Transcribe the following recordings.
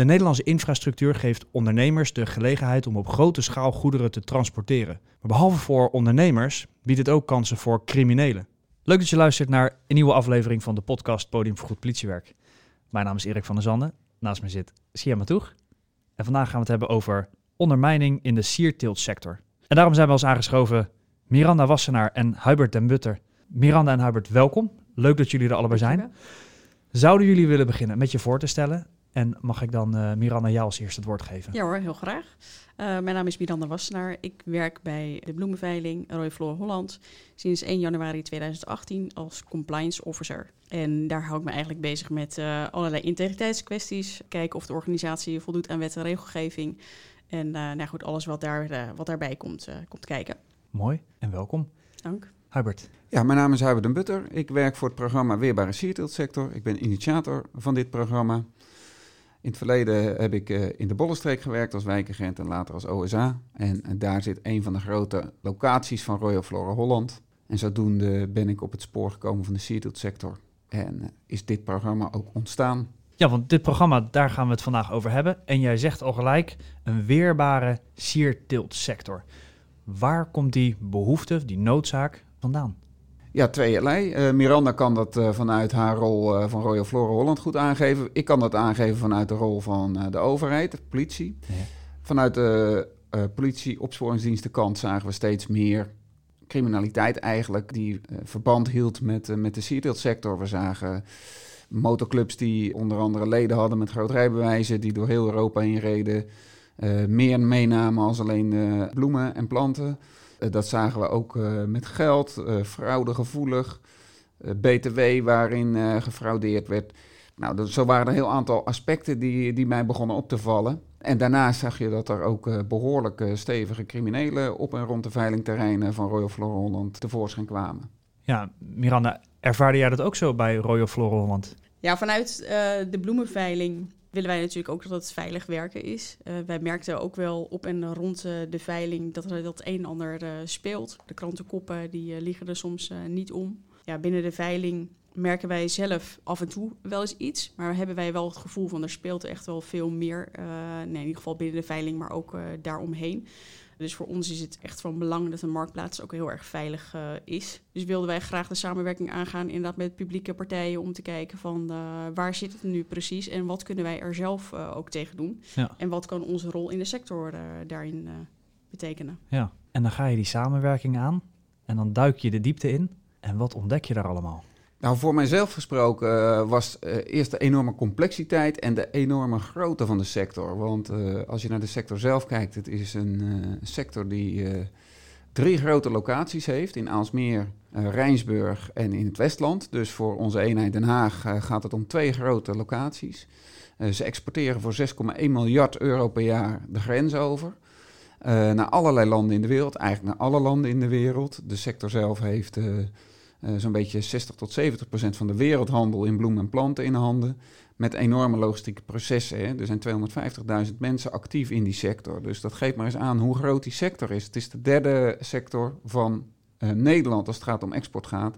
De Nederlandse infrastructuur geeft ondernemers de gelegenheid om op grote schaal goederen te transporteren. Maar behalve voor ondernemers biedt het ook kansen voor criminelen. Leuk dat je luistert naar een nieuwe aflevering van de podcast Podium voor Goed Politiewerk. Mijn naam is Erik van der Zanden. Naast me zit Sia Matoeg. En vandaag gaan we het hebben over ondermijning in de sierteeltsector. En daarom zijn we als aangeschoven Miranda Wassenaar en Hubert den Butter. Miranda en Hubert, welkom. Leuk dat jullie er allebei zijn. Zouden jullie willen beginnen met je voor te stellen? En mag ik dan uh, Miranda jou als eerste het woord geven? Ja hoor, heel graag. Uh, mijn naam is Miranda Wassenaar. Ik werk bij de bloemenveiling Roy Floor Holland sinds 1 januari 2018 als compliance officer. En daar hou ik me eigenlijk bezig met uh, allerlei integriteitskwesties. Kijken of de organisatie voldoet aan wet en regelgeving. En nou goed, alles wat, daar, wat daarbij komt, komt kijken. Mooi en welkom. Dank. Hubert. Ja, mijn naam is Hubert den Butter. Ik werk voor het programma Weerbare Sierteeltsector. Ik ben initiator van dit programma. In het verleden heb ik uh, in de Bollenstreek gewerkt als wijkagent en later als OSA. En, en, daar zit een van de grote locaties van Royal Flora Holland. En zodoende ben ik op het spoor gekomen van de sierteeltsector. En uh, is dit programma ook ontstaan. Ja, want dit programma, daar gaan we het vandaag over hebben. En jij zegt al gelijk, een weerbare sierteeltsector. Waar komt die behoefte, die noodzaak vandaan? Ja, tweeërlei. Uh, Miranda kan dat uh, vanuit haar rol uh, van Royal Flora Holland goed aangeven. Ik kan dat aangeven vanuit de rol van de overheid, de politie. Ja. Vanuit de politie opsporingsdienstenkant zagen we steeds meer criminaliteit eigenlijk die verband hield met, met de sierteeltsector. We zagen motorclubs die onder andere leden hadden met groot rijbewijzen, die door heel Europa heen reden. meer meenamen als alleen bloemen en planten. Eh, dat zagen we ook eh, met geld, uh, fraudegevoelig, BTW waarin gefraudeerd werd. Nou, zo waren er een heel aantal aspecten die, die mij begonnen op te vallen. En daarnaast zag je dat er ook behoorlijk stevige criminelen op en rond de veilingterreinen van Royal Flora Holland tevoorschijn kwamen. Ja, Miranda, ervaarde jij dat ook zo bij Royal Flora Holland? Ja, vanuit de bloemenveiling willen wij natuurlijk ook dat het veilig werken is. Uh, wij merkten ook wel op en rond uh, de veiling dat er dat een en ander uh, speelt. De krantenkoppen die liggen er soms niet om. Ja, binnen de veiling merken wij zelf af en toe wel eens iets. Maar hebben wij wel het gevoel van er speelt echt wel veel meer. nee, in ieder geval binnen de veiling, maar ook daaromheen. Dus voor ons is het echt van belang dat de marktplaats ook heel erg veilig uh, is. Dus wilden wij graag de samenwerking aangaan inderdaad met publieke partijen om te kijken van uh, waar zit het nu precies en wat kunnen wij er zelf uh, ook tegen doen. Ja. En wat kan onze rol in de sector daarin betekenen. Ja, en dan ga je die samenwerking aan en dan duik je de diepte in. En wat ontdek je daar allemaal? Nou, voor mijzelf gesproken uh, was uh, eerst de enorme complexiteit en de enorme grootte van de sector. Want uh, als je naar de sector zelf kijkt, het is een sector die drie grote locaties heeft. In Aalsmeer, Rijnsburg en in het Westland. Dus voor onze eenheid Den Haag gaat het om twee grote locaties. ze exporteren voor 6,1 miljard euro per jaar de grens over. naar allerlei landen in de wereld, eigenlijk naar alle landen in de wereld. De sector zelf heeft zo'n beetje 60 tot 70 procent van de wereldhandel in bloemen en planten in handen. Met enorme logistieke processen. Hè. Er zijn 250.000 mensen actief in die sector. Dus dat geeft maar eens aan hoe groot die sector is. Het is de derde sector van uh, Nederland als het gaat om export gaat.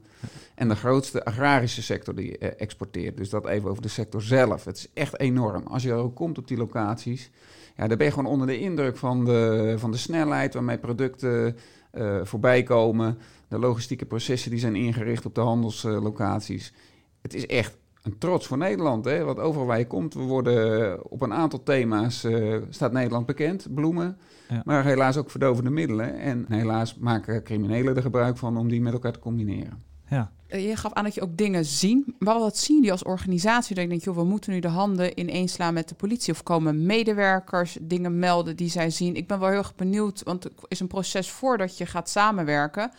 En de grootste agrarische sector die uh, exporteert. Dus dat even over de sector zelf. Het is echt enorm. Als je er ook komt op die locaties, ja, dan ben je gewoon onder de indruk van de, van de snelheid waarmee producten uh, voorbij komen. De logistieke processen die zijn ingericht op de handelslocaties. het is echt een trots voor Nederland. Hè? Want overal waar je komt, we worden op een aantal thema's uh, staat Nederland bekend. Bloemen, ja. maar helaas ook verdovende middelen. En helaas maken criminelen er gebruik van om die met elkaar te combineren. Ja. Eh, je gaf aan dat je ook dingen zien. Maar wat zien jullie als organisatie? Dat je denkt, joh, we moeten nu de handen ineens slaan met de politie. Of komen medewerkers dingen melden die zij zien? Ik ben wel heel erg benieuwd, want het is een proces voordat je gaat samenwerken.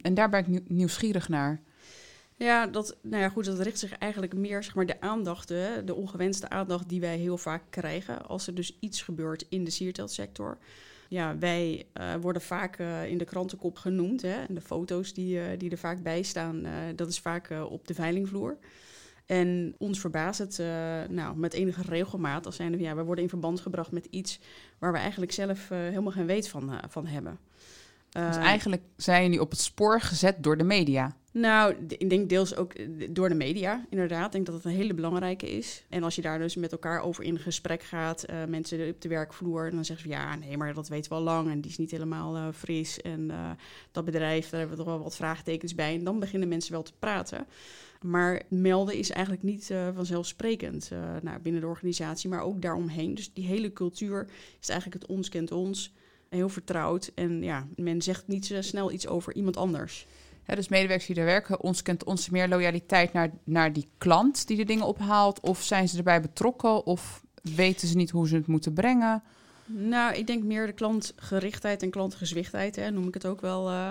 En daar ben ik nieuwsgierig naar. Ja, dat, nou ja, goed, dat richt zich eigenlijk meer, zeg maar, de aandacht, de ongewenste aandacht die wij heel vaak krijgen als er dus iets gebeurt in de sierteltsector. Ja, wij uh, worden vaak uh, in de krantenkop genoemd. Hè, en de foto's die, uh, die er vaak bij staan, dat is vaak op de veilingvloer. En ons verbaast het nou, met enige regelmaat als zijn we, ja, we worden in verband gebracht met iets waar we eigenlijk zelf helemaal geen weet van, van hebben. Dus Eh, eigenlijk zijn jullie op het spoor gezet door de media. Nou, ik denk deels ook eh, door de media, inderdaad. Ik denk dat het een hele belangrijke is. En als je daar dus met elkaar over in gesprek gaat, eh, mensen op de werkvloer, dan zeggen ze ja, nee, maar dat weten we al lang en die is niet helemaal fris. En dat bedrijf, daar hebben we toch wel wat vraagtekens bij. En dan beginnen mensen wel te praten. Maar melden is eigenlijk niet vanzelfsprekend nou, binnen de organisatie, maar ook daaromheen. Dus die hele cultuur is eigenlijk het ons kent ons. Heel vertrouwd. En ja, men zegt niet zo snel iets over iemand anders. Hè, dus medewerkers die daar werken, ons kent ons meer loyaliteit naar, naar die klant die de dingen ophaalt. Of zijn ze erbij betrokken? Of weten ze niet hoe ze het moeten brengen? Nou, ik denk meer de klantgerichtheid en klantgezwichtheid, hè, noem ik het ook wel. eh.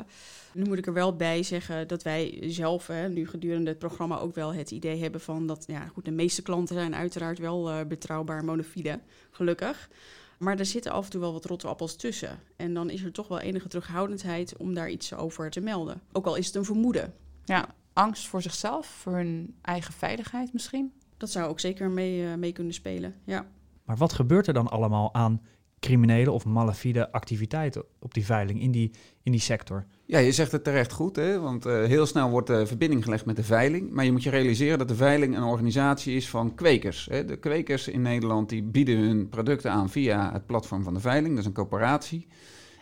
nu moet ik er wel bij zeggen dat wij zelf, hè, nu gedurende het programma, ook wel het idee hebben van dat, ja, goed, de meeste klanten zijn uiteraard wel eh, betrouwbaar en bonafide, gelukkig. Maar er zitten af en toe wel wat rotte appels tussen. En dan is er toch wel enige terughoudendheid om daar iets over te melden. Ook al is het een vermoeden. Ja, angst voor zichzelf, voor hun eigen veiligheid misschien. Dat zou ook zeker mee, eh, mee kunnen spelen, ja. Maar wat gebeurt er dan allemaal aan criminele of malafide activiteiten op die veiling in die, in die sector? Ja, je zegt het terecht goed, hè? want eh, heel snel wordt de verbinding gelegd met de veiling. Maar je moet je realiseren dat de veiling een organisatie is van kwekers. Hè? De kwekers in Nederland die bieden hun producten aan via het platform van de veiling, dat is een coöperatie.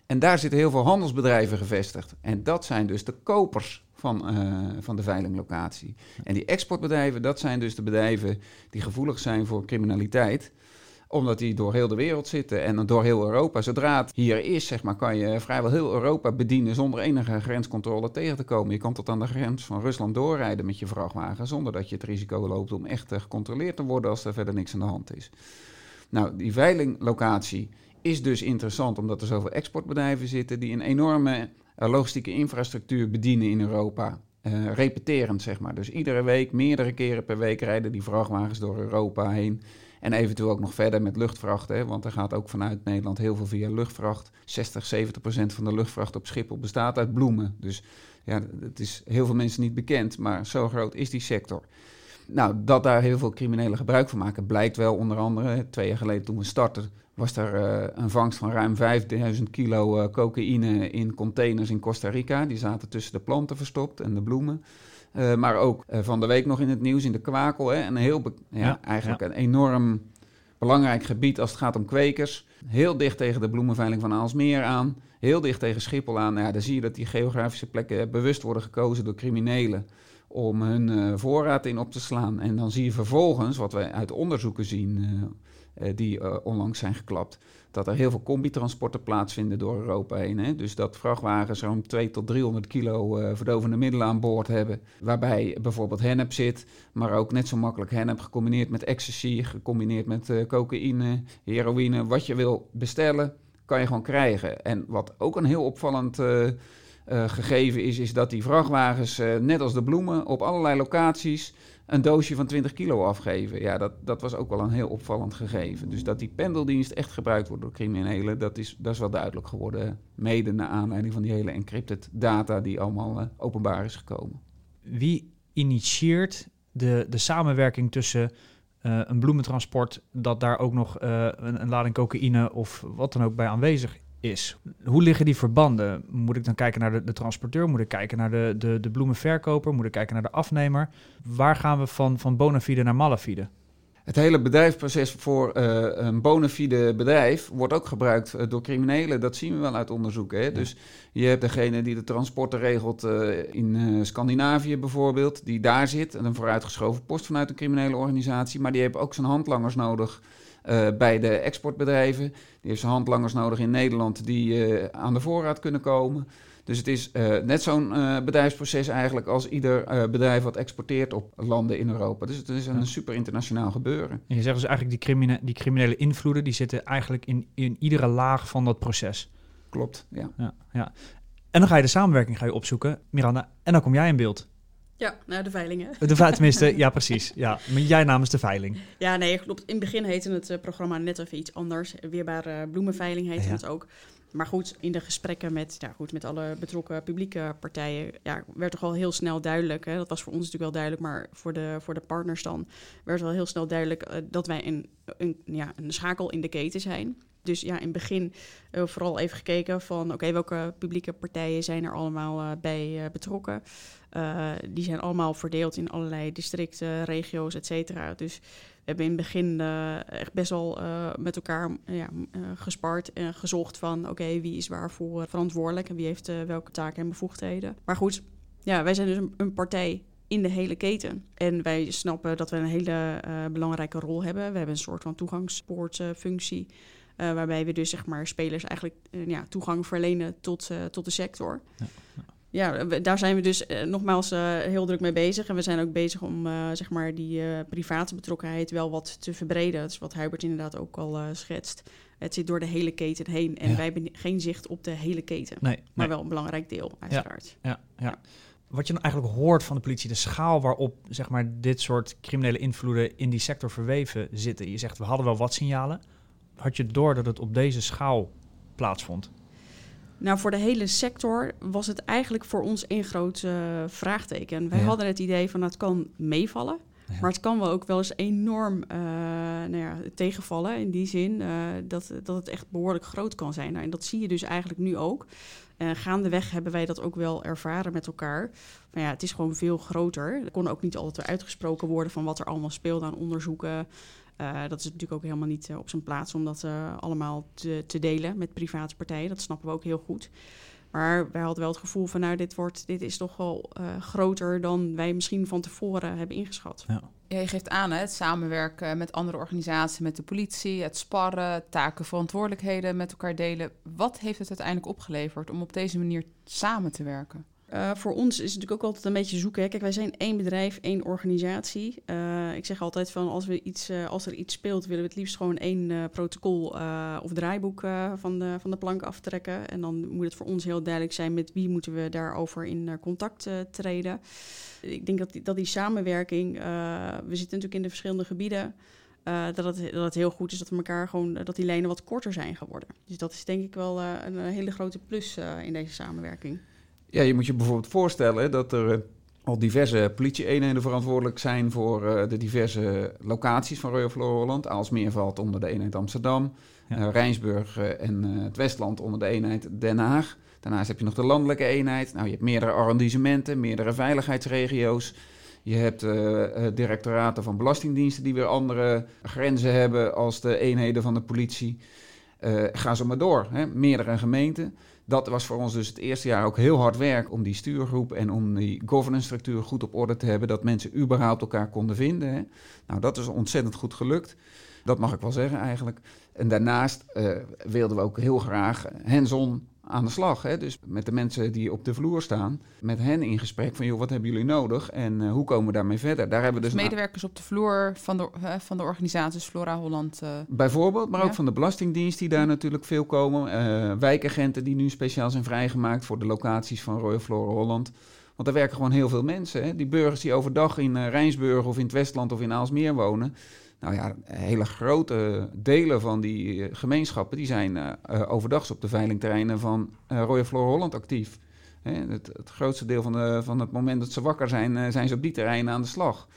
En daar zitten heel veel handelsbedrijven gevestigd. En dat zijn dus de kopers van, eh, van de veilinglocatie. En die exportbedrijven, dat zijn dus de bedrijven die gevoelig zijn voor criminaliteit omdat die door heel de wereld zitten en door heel Europa. Zodra het hier is, zeg maar, kan je vrijwel heel Europa bedienen zonder enige grenscontrole tegen te komen. Je kan tot aan de grens van Rusland doorrijden met je vrachtwagen zonder dat je het risico loopt om echt gecontroleerd te worden als er verder niks aan de hand is. Nou, die veilinglocatie is dus interessant omdat er zoveel exportbedrijven zitten die een enorme eh, logistieke infrastructuur bedienen in Europa. Eh, repeterend, zeg maar. Dus iedere week, meerdere keren per week rijden die vrachtwagens door Europa heen. En eventueel ook nog verder met luchtvracht, hè, want er gaat ook vanuit Nederland heel veel via luchtvracht. 60, 70 procent van de luchtvracht op Schiphol bestaat uit bloemen. Dus ja, het is heel veel mensen niet bekend, maar zo groot is die sector. Nou, dat daar heel veel criminelen gebruik van maken, blijkt wel onder andere. Twee jaar geleden toen we startten, was er uh, een vangst van ruim 5000 kilo uh, cocaïne in containers in Costa Rica. Die zaten tussen de planten verstopt en de bloemen. Uh, maar ook van de week nog in het nieuws in de kwakel. Hè, een heel, ja, ja, eigenlijk ja. een enorm belangrijk gebied als het gaat om kwekers. Heel dicht tegen de bloemenveiling van Aalsmeer aan. Heel dicht tegen Schiphol aan. Ja, dan zie je dat die geografische plekken bewust worden gekozen door criminelen om hun uh, voorraad in op te slaan. En dan zie je vervolgens, wat wij uit onderzoeken zien, uh, uh, die onlangs zijn geklapt, dat er heel veel combitransporten plaatsvinden door Europa heen. Hè? Dus dat vrachtwagens zo'n 2 tot 300 kilo verdovende middelen aan boord hebben, waarbij bijvoorbeeld hennep zit, maar ook net zo makkelijk hennep gecombineerd met ecstasy, gecombineerd met cocaïne, heroïne, wat je wil bestellen, kan je gewoon krijgen. En wat ook een heel opvallend uh, gegeven is, is dat die vrachtwagens, net als de bloemen, op allerlei locaties een doosje van 20 kilo afgeven. Ja, dat, dat was ook wel een heel opvallend gegeven. Dus dat die pendeldienst echt gebruikt wordt door criminelen, dat is, dat is wel duidelijk geworden. Mede naar aanleiding van die hele encrypted data die allemaal uh, openbaar is gekomen. Wie initieert de, de samenwerking tussen een bloementransport, dat daar ook nog een, een lading cocaïne of wat dan ook bij aanwezig is. Hoe liggen die verbanden? Moet ik dan kijken naar de, de transporteur? Moet ik kijken naar de, de, de bloemenverkoper? Moet ik kijken naar de afnemer? Waar gaan we van, van bona fide naar malafide? Het hele bedrijfsproces voor uh, een bona fide bedrijf wordt ook gebruikt uh, door criminelen. Dat zien we wel uit onderzoeken. Hè? Ja. Dus je hebt degene die de transporten regelt uh, in Scandinavië bijvoorbeeld, die daar zit. Een vooruitgeschoven post vanuit een criminele organisatie. Maar die hebben ook zijn handlangers nodig uh, bij de exportbedrijven. Die heeft zijn handlangers nodig in Nederland die uh, aan de voorraad kunnen komen. Dus het is uh, net zo'n bedrijfsproces eigenlijk als ieder bedrijf wat exporteert op landen in Europa. Dus het is een ja. super internationaal gebeuren. En je zegt dus eigenlijk die, crimine die criminele invloeden die zitten eigenlijk in, in iedere laag van dat proces. Klopt, ja. ja, ja. En dan ga je de samenwerking ga je opzoeken, Miranda, en dan kom jij in beeld. Ja, nou, de veilingen. De tenminste, ja, precies. Ja, maar jij namens de veiling. Ja, nee, klopt. In het begin heette het uh, programma net even iets anders. Weerbare bloemenveiling heette ja. het ook. Maar goed, in de gesprekken met, ja, goed, met alle betrokken publieke partijen ja, werd toch wel heel snel duidelijk. Hè, dat was voor ons natuurlijk wel duidelijk, maar voor de, voor de partners dan werd wel heel snel duidelijk uh, dat wij een, een, ja, een schakel in de keten zijn. Dus ja, in het begin uh, vooral even gekeken van oké, welke publieke partijen zijn er allemaal uh, bij uh, betrokken. die zijn allemaal verdeeld in allerlei districten, regio's, et cetera. Dus we hebben in het begin echt best wel met elkaar ja, gespart en gezocht van oké, wie is waarvoor verantwoordelijk en wie heeft welke taken en bevoegdheden. Maar goed, ja, wij zijn dus een, partij in de hele keten. En wij snappen dat we een hele belangrijke rol hebben. We hebben een soort van toegangspoortfunctie. Waarbij we dus zeg maar spelers eigenlijk uh, ja, toegang verlenen tot, uh, tot de sector. Ja, ja. daar zijn we dus nogmaals heel druk mee bezig. En we zijn ook bezig om zeg maar die private betrokkenheid wel wat te verbreden. Dat is wat Hubert inderdaad ook al schetst. Het zit door de hele keten heen. En wij hebben geen zicht op de hele keten. Nee, maar wel een belangrijk deel, uiteraard. Ja, ja, Wat je eigenlijk hoort van de politie, de schaal waarop zeg maar, dit soort criminele invloeden in die sector verweven zitten. Je zegt, we hadden wel wat signalen had je door dat het op deze schaal plaatsvond? Nou, voor de hele sector was het eigenlijk voor ons één groot uh, vraagteken. Wij hadden het idee van het kan meevallen. Maar het kan wel ook wel eens enorm uh, nou ja, tegenvallen. In die zin uh, dat, dat het echt behoorlijk groot kan zijn. Nou, en dat zie je dus eigenlijk nu ook. Uh, gaandeweg hebben wij dat ook wel ervaren met elkaar. Maar ja, het is gewoon veel groter. Er kon ook niet altijd uitgesproken worden van wat er allemaal speelde aan onderzoeken. Uh, dat is natuurlijk ook helemaal niet uh, op zijn plaats om dat uh, allemaal te, te, delen met private partijen. Dat snappen we ook heel goed. Maar wij hadden wel het gevoel van, nou, dit, wordt, dit is toch wel groter dan wij misschien van tevoren hebben ingeschat. Ja. Ja, je geeft aan hè, het samenwerken met andere organisaties, met de politie, het sparren, taken, verantwoordelijkheden met elkaar delen. Wat heeft het uiteindelijk opgeleverd om op deze manier samen te werken? Uh, voor ons is het natuurlijk ook altijd een beetje zoeken. Hè. Kijk, wij zijn één bedrijf, één organisatie. Uh, ik zeg altijd van als, we iets, uh, als er iets speelt, willen we het liefst gewoon één protocol of draaiboek van, de, van de plank aftrekken. En dan moet het voor ons heel duidelijk zijn met wie moeten we daarover in contact treden. Ik denk dat die, dat die samenwerking, we zitten natuurlijk in de verschillende gebieden. dat, het, dat heel goed is dat we elkaar gewoon dat die lijnen wat korter zijn geworden. Dus dat is denk ik wel een hele grote plus in deze samenwerking. Ja, je moet je bijvoorbeeld voorstellen dat er eh, al diverse politie-eenheden verantwoordelijk zijn voor uh, de diverse locaties van Royal Flora Holland. Aalsmeer valt onder de eenheid Amsterdam, ja. uh, Rijnsburg en het Westland onder de eenheid Den Haag. Daarnaast heb je nog de landelijke eenheid. Nou, je hebt meerdere arrondissementen, meerdere veiligheidsregio's. Je hebt directoraten van belastingdiensten die weer andere grenzen hebben als de eenheden van de politie. ga zo maar door, hè? meerdere gemeenten dat was voor ons dus het eerste jaar ook heel hard werk om die stuurgroep en om die governance structuur goed op orde te hebben, dat mensen überhaupt elkaar konden vinden. Hè. Nou, dat is ontzettend goed gelukt. Dat mag ik wel zeggen eigenlijk. En daarnaast uh, wilden we ook heel graag hands-on aan de slag. Hè? Dus met de mensen die op de vloer staan, met hen in gesprek van joh, wat hebben jullie nodig en uh, hoe komen we daarmee verder? Daar hebben we dus, dus medewerkers op de vloer van de, uh, van de organisaties Flora Holland. Uh, Bijvoorbeeld, maar ja. ook van de Belastingdienst die daar ja. natuurlijk veel komen. wijkagenten die nu speciaal zijn vrijgemaakt voor de locaties van Royal Flora Holland. Want daar werken gewoon heel veel mensen. Hè? Die burgers die overdag in Rijnsburg of in het Westland of in Aalsmeer wonen, nou ja, hele grote delen van die eh, gemeenschappen die zijn uh, overdags op de veilingterreinen van uh, Royal Flora Holland actief. Hè, het, het, grootste deel van, de, van het moment dat ze wakker zijn, zijn ze op die terreinen aan de slag.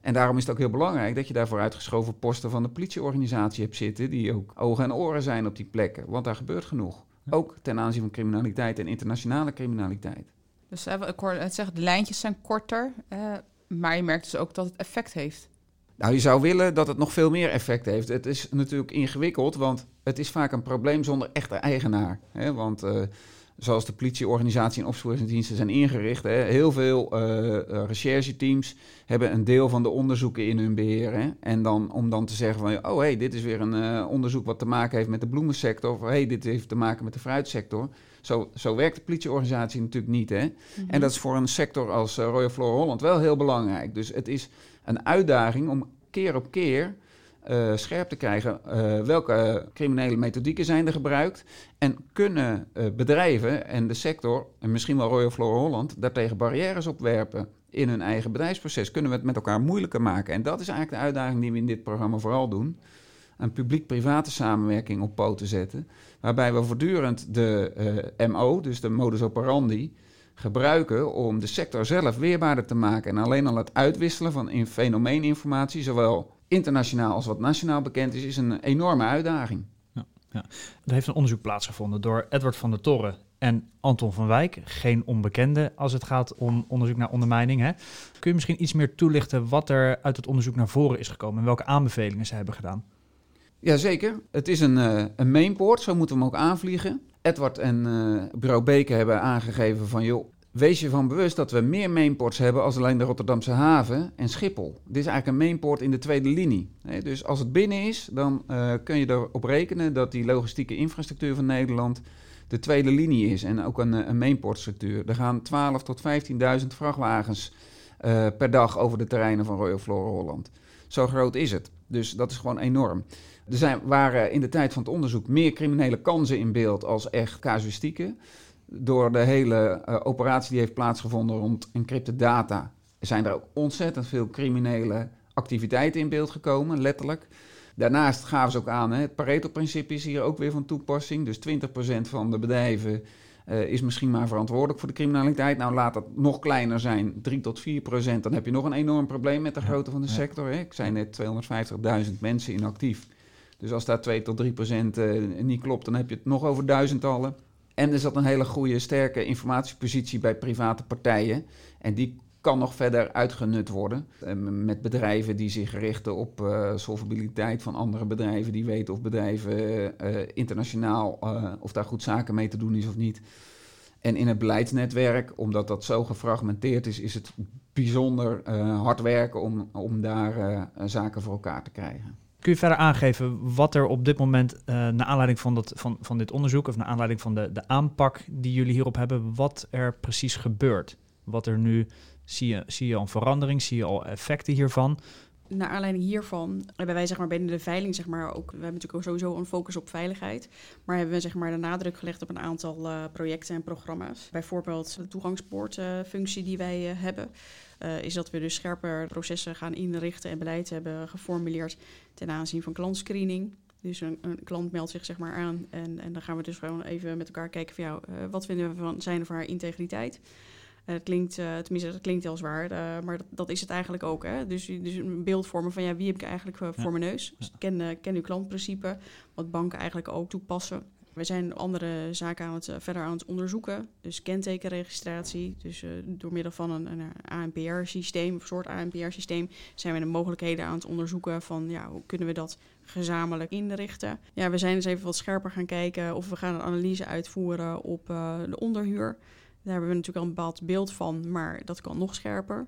En daarom is het ook heel belangrijk dat je daarvoor uitgeschoven posten van de politieorganisatie hebt zitten, die ook ogen en oren zijn op die plekken. Want daar gebeurt genoeg. Ook ten aanzien van criminaliteit en internationale criminaliteit. Dus ik hoor het zeggen, de lijntjes zijn korter, maar je merkt dus ook dat het effect heeft. Nou, je zou willen dat het nog veel meer effect heeft. Het is natuurlijk ingewikkeld, want het is vaak een probleem zonder echte eigenaar. Hè? Want uh, zoals de politieorganisatie en opsporingsdiensten zijn ingericht, hè, heel veel uh, rechercheteams hebben een deel van de onderzoeken in hun beheer. Hè? En dan om dan te zeggen van, oh hey, dit is weer een uh, onderzoek wat te maken heeft met de bloemensector, of hey, dit heeft te maken met de fruitsector. Zo, zo werkt de politieorganisatie natuurlijk niet. Hè? Mm -hmm. En dat is voor een sector als Royal Flora Holland wel heel belangrijk. Dus het is een uitdaging om keer op keer uh, scherp te krijgen uh, welke criminele methodieken zijn er gebruikt. En kunnen uh, bedrijven en de sector, en misschien wel Royal Flora Holland, daartegen barrières opwerpen in hun eigen bedrijfsproces. Kunnen we het met elkaar moeilijker maken? En dat is eigenlijk de uitdaging die we in dit programma vooral doen. Een publiek-private samenwerking op poten zetten. Waarbij we voortdurend de MO, dus de modus operandi, gebruiken om de sector zelf weerbaarder te maken. En alleen al het uitwisselen van in fenomeeninformatie, zowel internationaal als wat nationaal bekend is, is een enorme uitdaging. Ja. Er heeft een onderzoek plaatsgevonden door Edward van der Torre en Anton van Wijk. Geen onbekende als het gaat om onderzoek naar ondermijning. Hè? Kun je misschien iets meer toelichten wat er uit het onderzoek naar voren is gekomen en welke aanbevelingen ze hebben gedaan? Jazeker. Het is een, uh, een mainport, zo moeten we hem ook aanvliegen. Edward en uh, bureau Beke hebben aangegeven van... joh, wees je van bewust dat we meer mainports hebben als alleen de Rotterdamse haven en Schiphol. Dit is eigenlijk een mainport in de tweede linie. Dus als het binnen is, dan uh, kun je erop rekenen dat die logistieke infrastructuur van Nederland de tweede linie is. En ook een, een mainportstructuur. Er gaan 12.000 tot 15.000 vrachtwagens per dag over de terreinen van Royal Flora Holland. Zo groot is het. Dus dat is gewoon enorm. Er zijn, waren in de tijd van het onderzoek meer criminele kansen in beeld als echt casuïstieken door de hele uh, operatie die heeft plaatsgevonden rond encrypte data, zijn er ook ontzettend veel criminele activiteiten in beeld gekomen, letterlijk. Daarnaast gaven ze ook aan, hè, het Pareto-principe is hier ook weer van toepassing. Dus 20% van de bedrijven uh, is misschien maar verantwoordelijk voor de criminaliteit. Nou, laat dat nog kleiner zijn, 3 tot 4%. Dan heb je nog een enorm probleem met de grootte van de sector. Hè. Ik zei net 250.000 mensen inactief. Dus als daar 2 tot 3% uh, niet klopt, dan heb je het nog over duizendtallen. En er zat een hele goede, sterke informatiepositie bij private partijen. En die kan nog verder uitgenut worden. Met bedrijven die zich richten op uh, solvabiliteit van andere bedrijven. Die weten of bedrijven uh, internationaal, of daar goed zaken mee te doen is of niet. En in het beleidsnetwerk, omdat dat zo gefragmenteerd is, is het bijzonder hard werken om, om daar zaken voor elkaar te krijgen. Kun je verder aangeven wat er op dit moment, uh, naar aanleiding van, dat, van, van dit onderzoek of naar aanleiding van de, de aanpak die jullie hierop hebben, wat er precies gebeurt? Wat er nu, zie je, zie je al verandering, zie je al effecten hiervan? Naar aanleiding hiervan hebben wij zeg maar, binnen de veiling zeg maar, ook... We hebben natuurlijk sowieso een focus op veiligheid. Maar hebben we zeg maar, de nadruk gelegd op een aantal uh, projecten en programma's. Bijvoorbeeld de toegangspoortfunctie uh, die wij hebben. Uh, is dat we dus scherper processen gaan inrichten en beleid hebben geformuleerd ten aanzien van klantscreening. Dus een, een, klant meldt zich zeg maar aan en, en dan gaan we dus gewoon even met elkaar kijken van jou, uh, wat vinden we van zijn voor haar integriteit. Uh, het klinkt, uh, tenminste, dat klinkt heel zwaar, maar dat, dat, is het eigenlijk ook. Hè? Dus, dus een beeld vormen van ja, wie heb ik eigenlijk voor ja. mijn neus? Dus ken, ken uw klantprincipe, wat banken eigenlijk ook toepassen. We zijn andere zaken aan het, uh, verder aan het onderzoeken. Dus kentekenregistratie. Dus uh, door middel van een, een ANPR-systeem, of soort ANPR-systeem, zijn we de mogelijkheden aan het onderzoeken van ja, hoe kunnen we dat gezamenlijk inrichten. Ja, we zijn eens even wat scherper gaan kijken of we gaan een analyse uitvoeren op de onderhuur. Daar hebben we natuurlijk al een bepaald beeld van, maar dat kan nog scherper.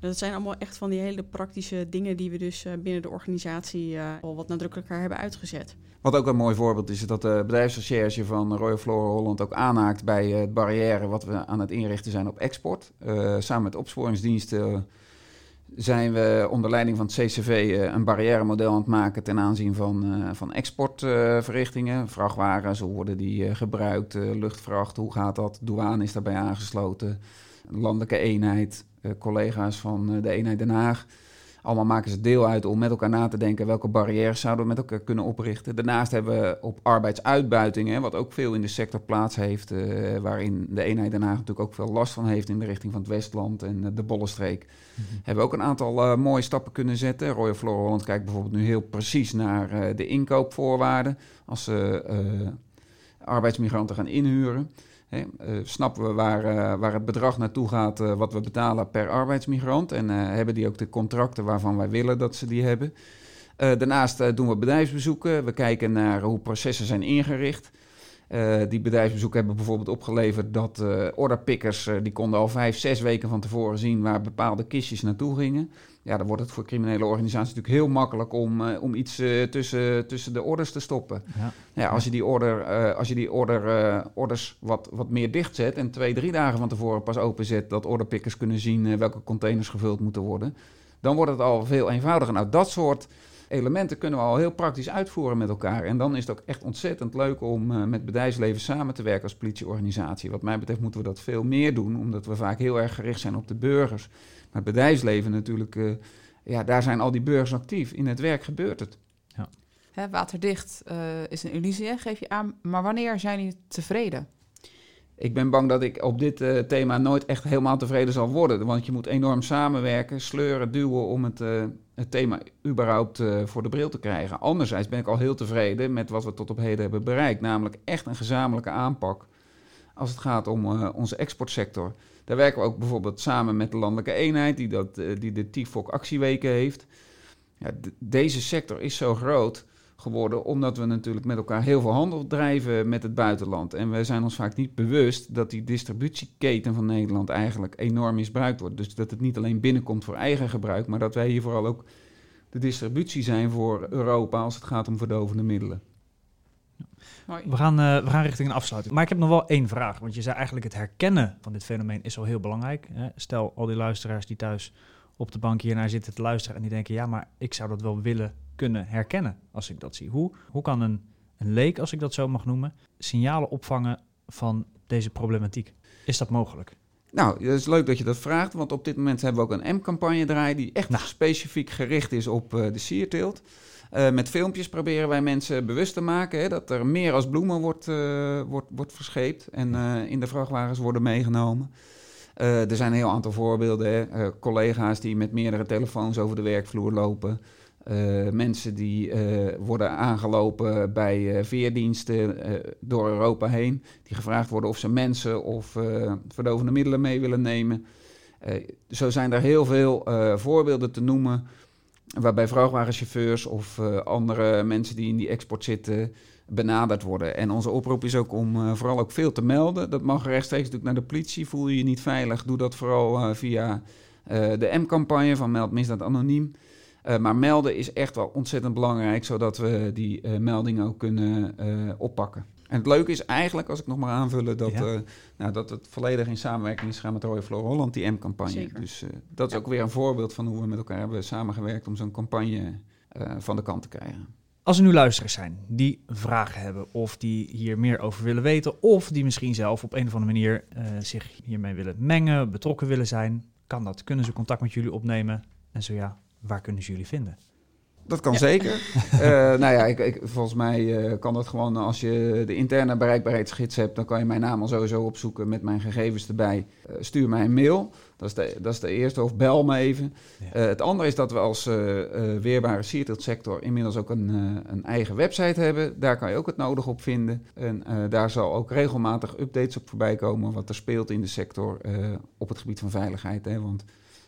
Dat zijn allemaal echt van die hele praktische dingen die we dus uh, binnen de organisatie uh, al wat nadrukkelijker hebben uitgezet. Wat ook een mooi voorbeeld is, dat de bedrijfsrecherche van Royal Flora Holland ook aanhaakt bij het barrière wat we aan het inrichten zijn op export. Samen met opsporingsdiensten zijn we onder leiding van het CCV een barrièremodel aan het maken ten aanzien van, van exportverrichtingen. Vrachtwagens, hoe worden die gebruikt, luchtvracht, hoe gaat dat, douane is daarbij aangesloten, landelijke eenheid, uh, collega's van uh, de eenheid Den Haag. Allemaal maken ze deel uit om met elkaar na te denken welke barrières zouden we met elkaar kunnen oprichten. Daarnaast hebben we op arbeidsuitbuiting, hè, wat ook veel in de sector plaats heeft, uh, waarin de eenheid Den Haag natuurlijk ook veel last van heeft in de richting van het Westland en de Bollenstreek. Mm-hmm. Hebben we ook een aantal mooie stappen kunnen zetten. Royal Flora Holland kijkt bijvoorbeeld nu heel precies naar de inkoopvoorwaarden als ze arbeidsmigranten gaan inhuren. He, uh, snappen we waar, uh, waar het bedrag naartoe gaat uh, wat we betalen per arbeidsmigrant. En hebben die ook de contracten waarvan wij willen dat ze die hebben. daarnaast doen we bedrijfsbezoeken. We kijken naar hoe processen zijn ingericht. die bedrijfsbezoeken hebben bijvoorbeeld opgeleverd dat orderpickers... die konden al vijf, zes weken van tevoren zien waar bepaalde kistjes naartoe gingen ja, dan wordt het voor criminele organisaties natuurlijk heel makkelijk om, uh, om iets uh, tussen, tussen de orders te stoppen. Ja. Ja, als je die, order, uh, als je die order, orders wat, wat meer dichtzet en twee, drie dagen van tevoren pas openzet, dat orderpickers kunnen zien welke containers gevuld moeten worden, dan wordt het al veel eenvoudiger. Nou, dat soort elementen kunnen we al heel praktisch uitvoeren met elkaar. En dan is het ook echt ontzettend leuk om met bedrijfsleven samen te werken als politieorganisatie. Wat mij betreft moeten we dat veel meer doen, omdat we vaak heel erg gericht zijn op de burgers. Maar het bedrijfsleven natuurlijk, uh, ja, daar zijn al die burgers actief. In het werk gebeurt het. Ja. Hè, waterdicht uh, is een illusie, geef je aan. Maar wanneer zijn jullie tevreden? Ik ben bang dat ik op dit uh, thema nooit echt helemaal tevreden zal worden. Want je moet enorm samenwerken, sleuren, duwen om het, uh, het thema überhaupt uh, voor de bril te krijgen. Anderzijds ben ik al heel tevreden met wat we tot op heden hebben bereikt. Namelijk echt een gezamenlijke aanpak als het gaat om onze exportsector. Daar werken we ook bijvoorbeeld samen met de landelijke eenheid die, dat, die de TIFOC actieweken heeft. Ja, deze sector is zo groot geworden, omdat we natuurlijk met elkaar heel veel handel drijven met het buitenland. En we zijn ons vaak niet bewust dat die distributieketen van Nederland eigenlijk enorm misbruikt wordt. Dus dat het niet alleen binnenkomt voor eigen gebruik, maar dat wij hier vooral ook de distributie zijn voor Europa als het gaat om verdovende middelen. We gaan, uh, we gaan richting een afsluiting. Maar ik heb nog wel één vraag. Want je zei eigenlijk het herkennen van dit fenomeen is al heel belangrijk. Hè? Stel al die luisteraars die thuis op de bank hiernaar zitten te luisteren en die denken, ja, maar ik zou dat wel willen kunnen herkennen als ik dat zie. Hoe, hoe kan een, een leek, als ik dat zo mag noemen, signalen opvangen van deze problematiek? Is dat mogelijk? Nou, het is leuk dat je dat vraagt, want op dit moment hebben we ook een M-campagne draaien die echt nou. specifiek gericht is op uh, de sierteelt. Uh, met filmpjes proberen wij mensen bewust te maken hè, dat er meer als bloemen wordt, uh, wordt, wordt verscheept en in de vrachtwagens worden meegenomen. er zijn een heel aantal voorbeelden. Hè. collega's die met meerdere telefoons over de werkvloer lopen. Uh, mensen die uh, worden aangelopen bij uh, veerdiensten door Europa heen, die gevraagd worden of ze mensen of verdovende middelen mee willen nemen. zo zijn er heel veel voorbeelden te noemen, waarbij vrachtwagenchauffeurs of andere mensen die in die export zitten benaderd worden. En onze oproep is ook om vooral ook veel te melden. Dat mag rechtstreeks natuurlijk naar de politie. Voel je je niet veilig, doe dat vooral via de M-campagne van Meld Misdaad Anoniem. Uh, maar melden is echt wel ontzettend belangrijk, zodat we die uh, meldingen ook kunnen uh, oppakken. En het leuke is eigenlijk, als ik nog maar aanvullen, dat, ja. nou, dat het volledig in samenwerking is gegaan met Royal Flora Holland, die M-campagne. Dus dat is ja. ook weer een voorbeeld van hoe we met elkaar hebben samengewerkt om zo'n campagne van de kant te krijgen. Als er nu luisteraars zijn die vragen hebben of die hier meer over willen weten, of die misschien zelf op een of andere manier zich hiermee willen mengen, betrokken willen zijn, kan dat? Kunnen ze contact met jullie opnemen? En zo ja, waar kunnen ze jullie vinden? Dat kan zeker. uh, nou ja, ik, ik, volgens mij uh, kan dat gewoon als je de interne bereikbaarheidsgids hebt, dan kan je mijn naam al sowieso opzoeken met mijn gegevens erbij. Uh, stuur mij een mail. Dat is de, dat is de eerste, of bel me even. Ja. het andere is dat we als weerbare sector inmiddels ook een, een, eigen website hebben. Daar kan je ook het nodig op vinden. En daar zal ook regelmatig updates op voorbij komen wat er speelt in de sector op het gebied van veiligheid. Hè, want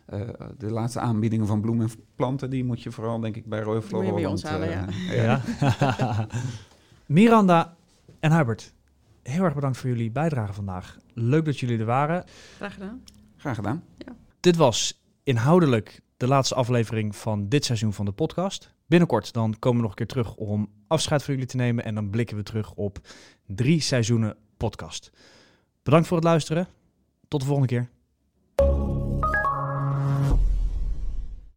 uh, de laatste aanbiedingen van bloemen en planten, die moet je vooral, denk ik, bij Roy Flora Moet je bij ons halen, uh, ja. ja. Miranda en Hubert, heel erg bedankt voor jullie bijdrage vandaag. Leuk dat jullie er waren. Graag gedaan. Graag gedaan. Ja. Dit was inhoudelijk de laatste aflevering van dit seizoen van de podcast. Binnenkort dan komen we nog een keer terug om afscheid van jullie te nemen. En dan blikken we terug op drie seizoenen podcast. Bedankt voor het luisteren. Tot de volgende keer.